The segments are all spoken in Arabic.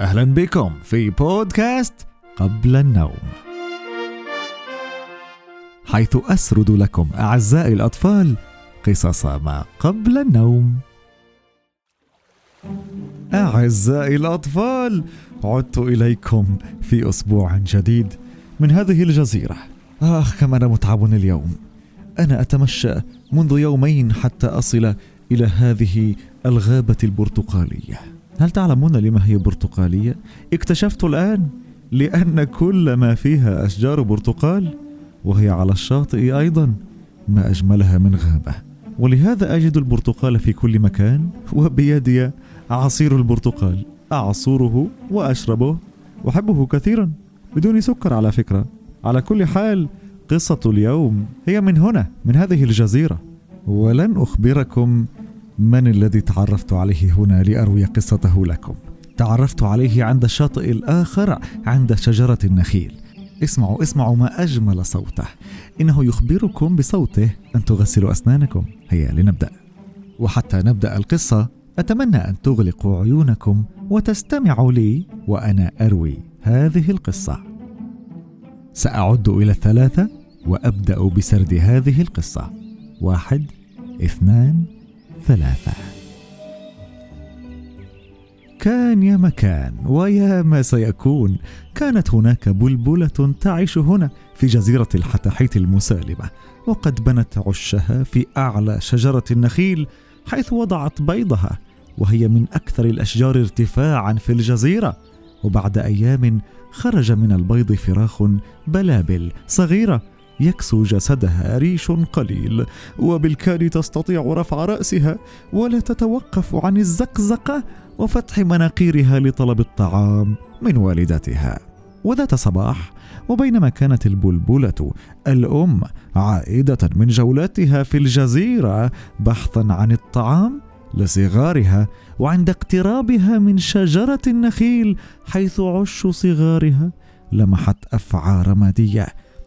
أهلا بكم في بودكاست قبل النوم. حيث أسرد لكم أعزائي الأطفال قصص ما قبل النوم. أعزائي الأطفال عدت إليكم في أسبوع جديد من هذه الجزيرة. آخ كم أنا متعب اليوم. أنا أتمشى منذ يومين حتى أصل إلى هذه الغابة البرتقالية. هل تعلمون لما هي برتقالية؟ اكتشفت الآن لأن كل ما فيها أشجار برتقال وهي على الشاطئ أيضا ما أجملها من غابة. ولهذا أجد البرتقال في كل مكان وبيدي عصير البرتقال. أعصره وأشربه وأحبه كثيرا بدون سكر على فكرة. على كل حال قصة اليوم هي من هنا من هذه الجزيرة. ولن أخبركم من الذي تعرفت عليه هنا لأروي قصته لكم؟ تعرفت عليه عند الشاطئ الآخر عند شجرة النخيل. اسمعوا اسمعوا ما أجمل صوته. إنه يخبركم بصوته أن تغسلوا أسنانكم. هيا لنبدأ. وحتى نبدأ القصة أتمنى أن تغلقوا عيونكم وتستمعوا لي وأنا أروي هذه القصة. سأعد إلى الثلاثة وأبدأ بسرد هذه القصة. واحد اثنان ثلاثة. كان يا مكان ويا ما سيكون كانت هناك بلبلة تعيش هنا في جزيرة الحتحيت المسالمة وقد بنت عشها في أعلى شجرة النخيل حيث وضعت بيضها وهي من أكثر الأشجار ارتفاعا في الجزيرة وبعد أيام خرج من البيض فراخ بلابل صغيرة يكسو جسدها ريش قليل وبالكاد تستطيع رفع رأسها ولا تتوقف عن الزقزقة وفتح مناقيرها لطلب الطعام من والدتها. وذات صباح وبينما كانت البلبلة الأم عائدة من جولاتها في الجزيرة بحثا عن الطعام لصغارها وعند اقترابها من شجرة النخيل حيث عش صغارها لمحت افعى رماديه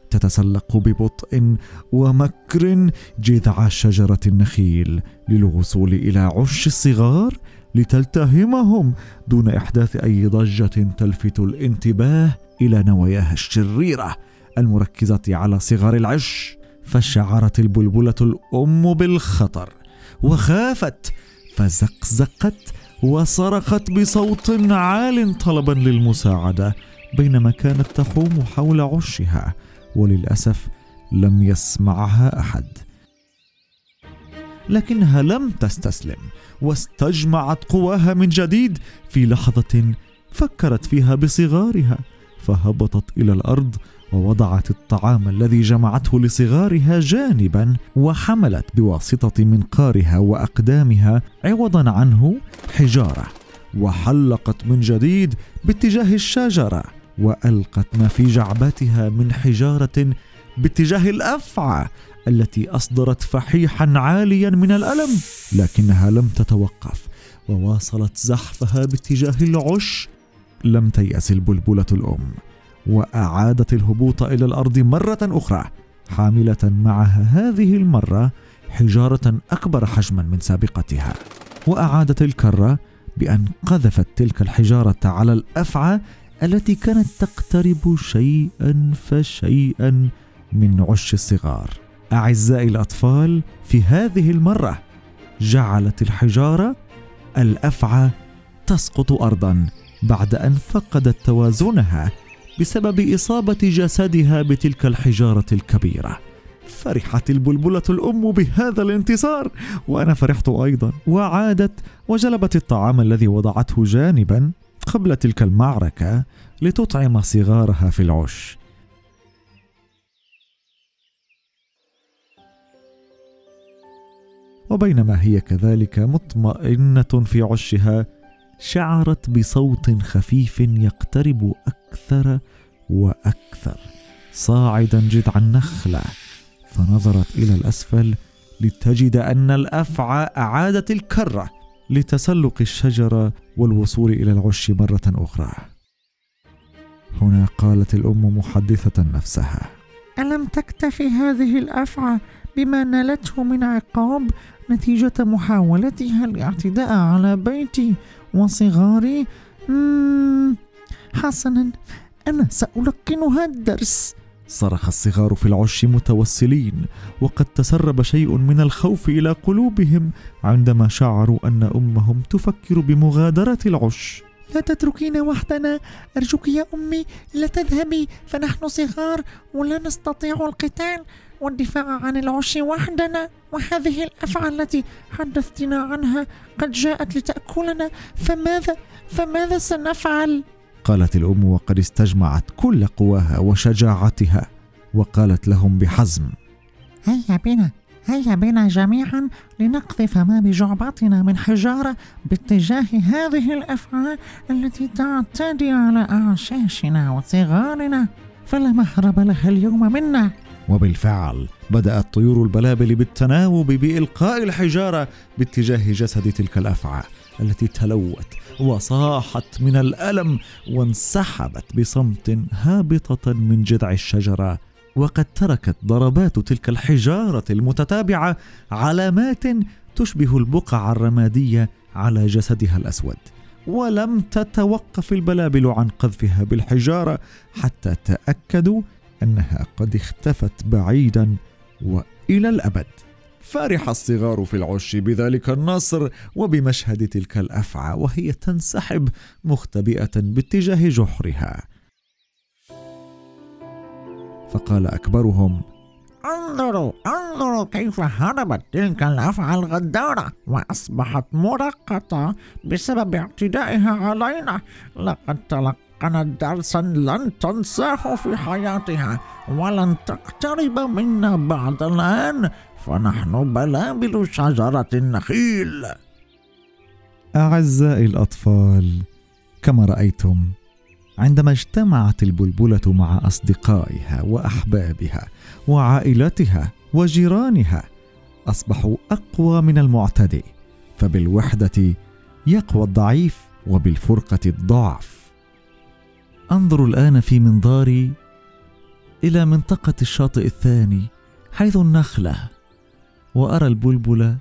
تتسلق ببطء ومكر جذع شجرة النخيل للوصول إلى عش الصغار لتلتهمهم دون إحداث أي ضجة تلفت الانتباه إلى نواياها الشريرة المركزة على صغار العش. فشعرت البلبلة الأم بالخطر وخافت فزقزقت وصرخت بصوت عال طلبا للمساعدة بينما كانت تحوم حول عشها. وللأسف لم يسمعها أحد. لكنها لم تستسلم واستجمعت قواها من جديد. في لحظة فكرت فيها بصغارها فهبطت إلى الأرض ووضعت الطعام الذي جمعته لصغارها جانبا وحملت بواسطة منقارها وأقدامها عوضا عنه حجارة وحلقت من جديد باتجاه الشجرة. وألقت ما في جعبتها من حجارة باتجاه الأفعى التي أصدرت فحيحا عاليا من الألم لكنها لم تتوقف وواصلت زحفها باتجاه العش. لم تيأس البلبلة الأم وأعادت الهبوط إلى الأرض مرة أخرى حاملة معها هذه المرة حجارة أكبر حجما من سابقتها. وأعادت الكرة بأن قذفت تلك الحجارة على الأفعى التي كانت تقترب شيئا فشيئا من عش الصغار. أعزائي الأطفال في هذه المرة جعلت الحجارة الأفعى تسقط ارضا بعد أن فقدت توازنها بسبب إصابة جسدها بتلك الحجارة الكبيرة. فرحت البلبلة الأم بهذا الانتصار وأنا فرحت أيضا. وعادت وجلبت الطعام الذي وضعته جانبا قبل تلك المعركة لتطعم صغارها في العش. وبينما هي كذلك مطمئنة في عشها شعرت بصوت خفيف يقترب أكثر وأكثر صاعدا جذع النخلة. فنظرت إلى الأسفل لتجد أن الأفعى أعادت الكرة. لتسلق الشجره والوصول إلى العش مرة أخرى. هنا قالت الأم محدثة نفسها ألم تكتفي هذه الأفعى بما نالته من عقاب نتيجة محاولتها الاعتداء على بيتي وصغاري؟ حسنا أنا سألقنها الدرس. صرخ الصغار في العش متوسلين وقد تسرب شيء من الخوف إلى قلوبهم عندما شعروا أن أمهم تفكر بمغادرة العش. لا تتركينا وحدنا أرجوك يا أمي لا تذهبي فنحن صغار ولا نستطيع القتال. والدفاع عن العش وحدنا وهذه الأفعى التي حدثتنا عنها قد جاءت لتأكلنا. فماذا فماذا سنفعل؟ قالت الأم وقد استجمعت كل قواها وشجاعتها وقالت لهم بحزم. هيا بنا هيا بنا جميعا لنقذف ما بجعبتنا من حجارة باتجاه هذه الأفعى التي تعتدي على أعشاشنا وصغارنا. فلا مهرب لها اليوم منا. وبالفعل بدأت طيور البلابل بالتناوب بإلقاء الحجارة باتجاه جسد تلك الافعى التي تلوت وصاحت من الألم وانسحبت بصمت هابطة من جذع الشجرة وقد تركت ضربات تلك الحجارة المتتابعة علامات تشبه البقع الرمادية على جسدها الأسود. ولم تتوقف البلابل عن قذفها بالحجارة حتى تأكدوا أنها قد اختفت بعيدا وإلى الأبد. فرح الصغار في العش بذلك النصر وبمشهد تلك الأفعى وهي تنسحب مختبئة باتجاه جحرها. فقال أكبرهم انظروا انظروا كيف هربت تلك الأفعى الغدارة وأصبحت مرقطة بسبب اعتدائها علينا. لقد تلقنت درسا لن تنساه في حياتها ولن تقترب منا بعد الآن. فنحن بلابل شجرة النخيل. أعزائي الأطفال كما رأيتم عندما اجتمعت البلبلة مع أصدقائها وأحبابها وعائلتها وجيرانها أصبحوا أقوى من المعتدي فبالوحدة يقوى الضعيف وبالفرقة الضعف. انظر الآن في منظاري إلى منطقة الشاطئ الثاني حيث النخلة. وأرى البلبل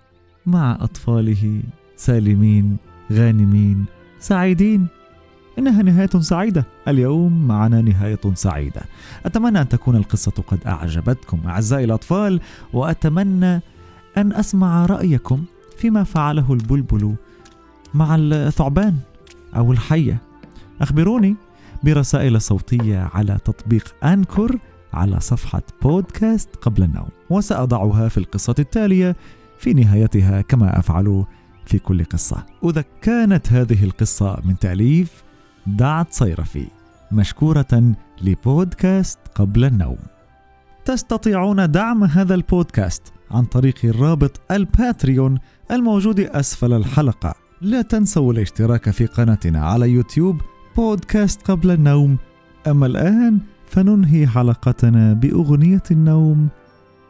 مع أطفاله سالمين غانمين سعيدين. إنها نهاية سعيدة. اليوم معنا نهاية سعيدة. أتمنى أن تكون القصة قد أعجبتكم أعزائي الأطفال وأتمنى أن أسمع رأيكم فيما فعله البلبل مع الثعبان أو الحية. أخبروني برسائل صوتية على تطبيق أنكر على صفحة بودكاست قبل النوم وسأضعها في القصة التالية في نهايتها كما أفعل في كل قصة إذا كانت هذه القصة من تأليف دعت صيرفي مشكورة لبودكاست قبل النوم. تستطيعون دعم هذا البودكاست عن طريق الرابط الباتريون الموجود أسفل الحلقة. لا تنسوا الاشتراك في قناتنا على يوتيوب بودكاست قبل النوم. أما الآن فننهي حلقتنا بأغنية النوم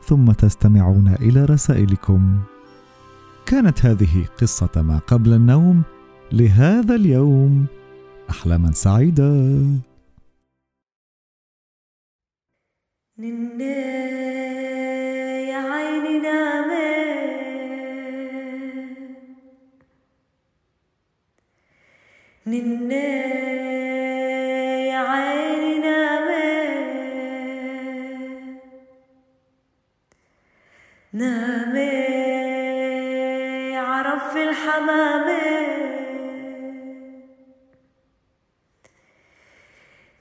ثم تستمعون إلى رسائلكم. كانت هذه قصة ما قبل النوم لهذا اليوم. أحلاما سعيدة نني يا عيني نني يا عيني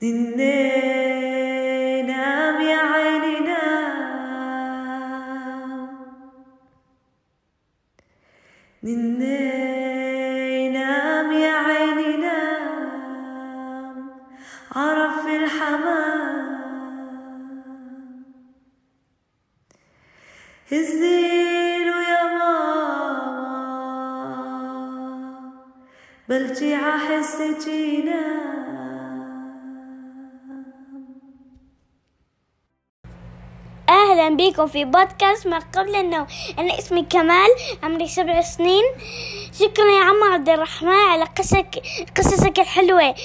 نني نام يا عيني نام نني نام يا عيني نام عرف الحمام. هزيله يا ماما. بلجي عحس جينا. أهلا بكم في بودكاست ما قبل النوم. أنا اسمي كمال عمري سبع سنين. شكرا يا عم عبد الرحمن على قصك قصصك الحلوة.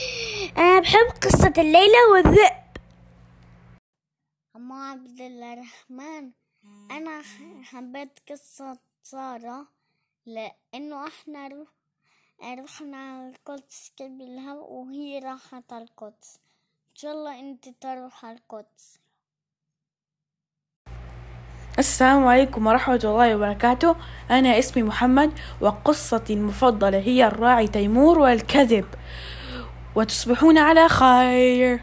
أنا بحب قصة الليلة والذئب. عم عبد الرحمن أنا حبيت قصة سارة لأنه إحنا. رحنا القدس قبلها وهي راحت القدس. إن شاء الله أنت تروح القدس. السلام عليكم ورحمة الله وبركاته. أنا اسمي محمد وقصتي المفضلة هي الراعي تيمور والكذب. وتصبحون على خير.